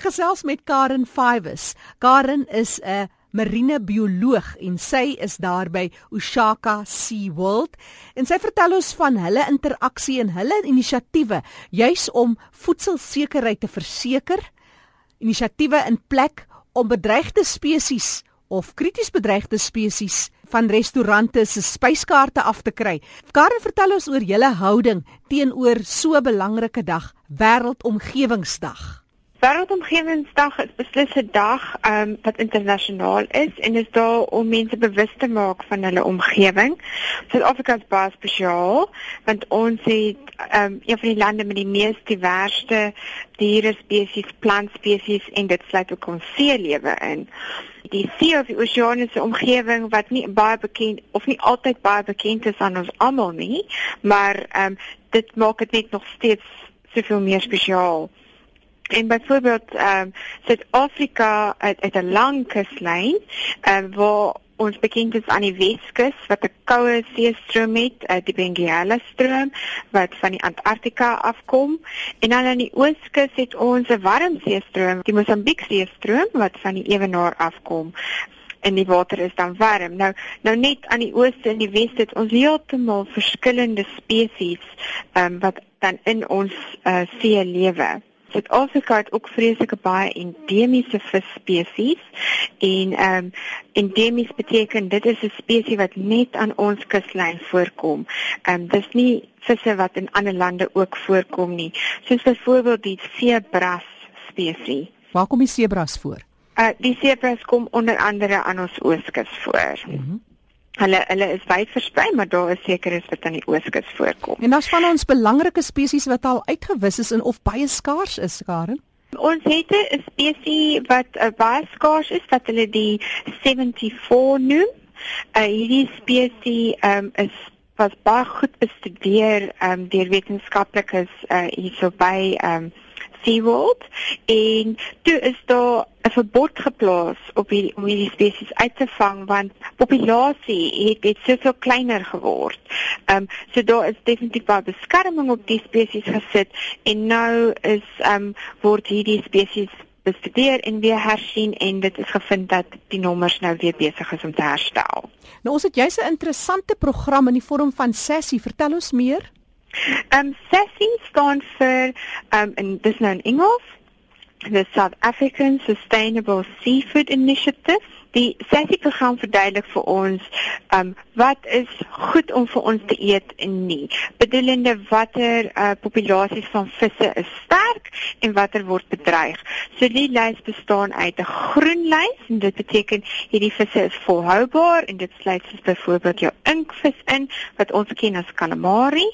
Ek gesels met Karen Fives. Karen is 'n marine bioloog en sy is daar by Ushaka Sea World en sy vertel ons van hulle interaksie en hulle inisiatiewe juis om voedselsekerheid te verseker. Inisiatiewe in plek om bedreigde spesies of krities bedreigde spesies van restaurante se spyskaarte af te kry. Karen vertel ons oor julle houding teenoor so 'n belangrike dag, Wêreldomgewingsdag. Wêreldomgewingsdag is beslis 'n dag um, wat internasionaal is en is daar om mense bewus te maak van hulle omgewing. Suid-Afrika is baie spesiaal want ons het um, een van die lande met die mees diverse diere spesies, plant spesies en dit sluit ook ons seelewe in. Die see of die oseaniese omgewing wat nie baie bekend of nie altyd baie bekend is aan ons almal nie, maar um, dit maak dit net nog steeds soveel meer spesiaal. En byvoorbeeld ehm um, Suid-Afrika het, het 'n lang kuslyn ehm um, waar ons bekend is aan die Weskus wat 'n koue seestroom het, uh, die Benguela stroom wat van die Antarktika afkom en dan aan die Ooskus het ons 'n warm seestroom, die Mosambiek seestroom wat van die Ewenaar afkom en die water is dan warm. Nou nou net aan die ooste en die weste het ons heeltemal verskillende spesies ehm um, wat dan in ons uh, see lewe. Suid-Afrika het ook vreeslike baie endemiese visspesies en ehm um, endemies beteken dit is 'n spesies wat net aan ons kuslyn voorkom. Ehm um, dis nie visse wat in ander lande ook voorkom nie. Soos byvoorbeeld die seebras spesies. Waar kom die seebras voor? Uh die seebras kom onder andere aan ons ooskus voor. Mm Hulle hulle is wyd versprei, maar daar is seker is wat aan die ooskus voorkom. En daar's van ons belangrike spesies wat al uitgewis is en of baie skaars is, Karen. Ons het 'n spesies wat uh, baie skaars is wat hulle die 74 noem. Uh, hierdie spesies um, is was baie goed bestudeer um, deur wetenskaplikes uh, hierso by um, SeaWorld en toe is daar 'n verbod geplaas op die om hierdie spesies uit te vang want populasie het het soveel kleiner geword. Ehm um, so daar is definitief baie beskerming op die spesies gesit en nou is ehm um, word hierdie spesies bestudeer en weer hersien en dit is gevind dat die nommers nou weer besig is om te herstel. Nou ons het jous 'n interessante program in die vorm van sessie. Vertel ons meer. Um SASSI staan vir um en dis nou in Engels, the South African Sustainable Seafood Initiative. Die SASSI-program verduidelik vir ons um wat is goed om vir ons te eet en nie. Bedoelende watter uh, populasies van visse is sterk en watter word bedreig. So die lys bestaan uit 'n groen lys en dit beteken hierdie visse is volhoubaar en dit sluit soos byvoorbeeld jou inkvis in wat ons ken as calamari.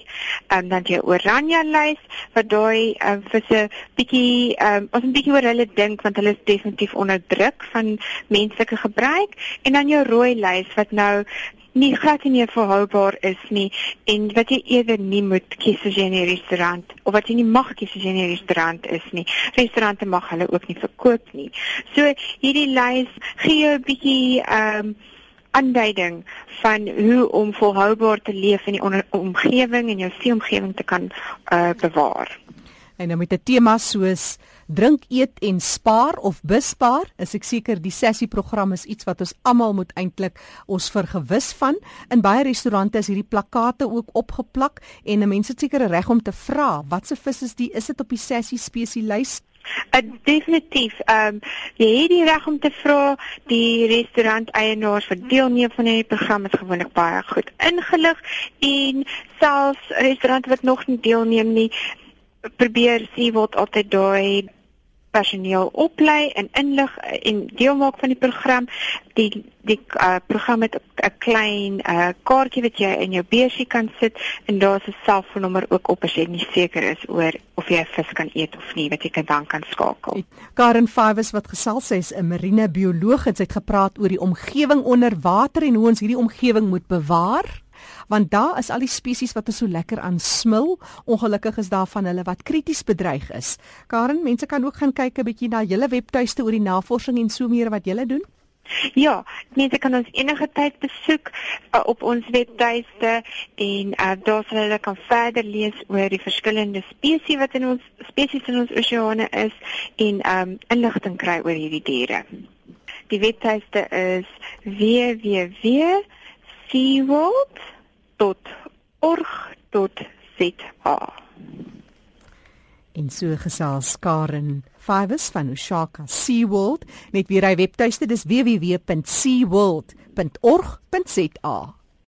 En dan jy oranje lys wat daai um, visse bietjie um, ons 'n bietjie oor hulle dink want hulle is definitief onder druk van menslike gebruik en dan jou rooi lys wat nou nie glad nie meer volhoubaar is nie en wat jy eerder nie moet kies as jy in 'n restaurant of wat jy nie mag kies as jy in 'n restaurant is nie. Restaurante mag hulle ook nie verkoop nie. So hierdie lys gee jou 'n bietjie ehm um, aanduiding van hoe om volhoubaar te leef in die omgewing en jou seeomgewing te kan uh, bewaar. En dan met 'n tema soos drink, eet en spaar of bespaar, is ek seker die sessie program is iets wat ons almal moet eintlik ons vergewis van. In baie restaurante is hierdie plakate ook opgeplak en mense het seker reg om te vra, wat se vis is die? Is dit op die sessie spesielys? Uh, definitief. Ehm um, jy het die reg om te vra. Die restaurant eienaars wat deelneem van hierdie program is gewoonlik baie goed ingelig en selfs restaurante wat nog nie deelneem nie probeer sien wat altyd daai personeel oplei en inlig en deel maak van die program. Die die uh, program het 'n klein uh, kaartjie wat jy in jou beursie kan sit en daar's 'n selfoonnommer ook op as jy nie seker is oor of jy vis kan eet of nie wat jy kan dan kan skakel. Karen Fives wat gesels sy is 'n marine bioloog en sy het gepraat oor die omgewing onder water en hoe ons hierdie omgewing moet bewaar want daar is al die spesies wat ons so lekker aan smil. Ongelukkig is daar van hulle wat krities bedreig is. Karen, mense kan ook gaan kyk 'n bietjie na julle webtuiste oor die navorsing en so meer wat julle doen. Ja, mense kan ons enige tyd besoek uh, op ons webtuiste en uh, daar sal hulle kan verder lees oor die verskillende spesies wat in ons spesies in ons oseane is en um inligting kry oor hierdie diere. Die webtuiste is www.seaworld.org.za. En so gesels Karen Fives van Oshaka SeaWorld net weer hy webtuiste dis www.seaworld.org.za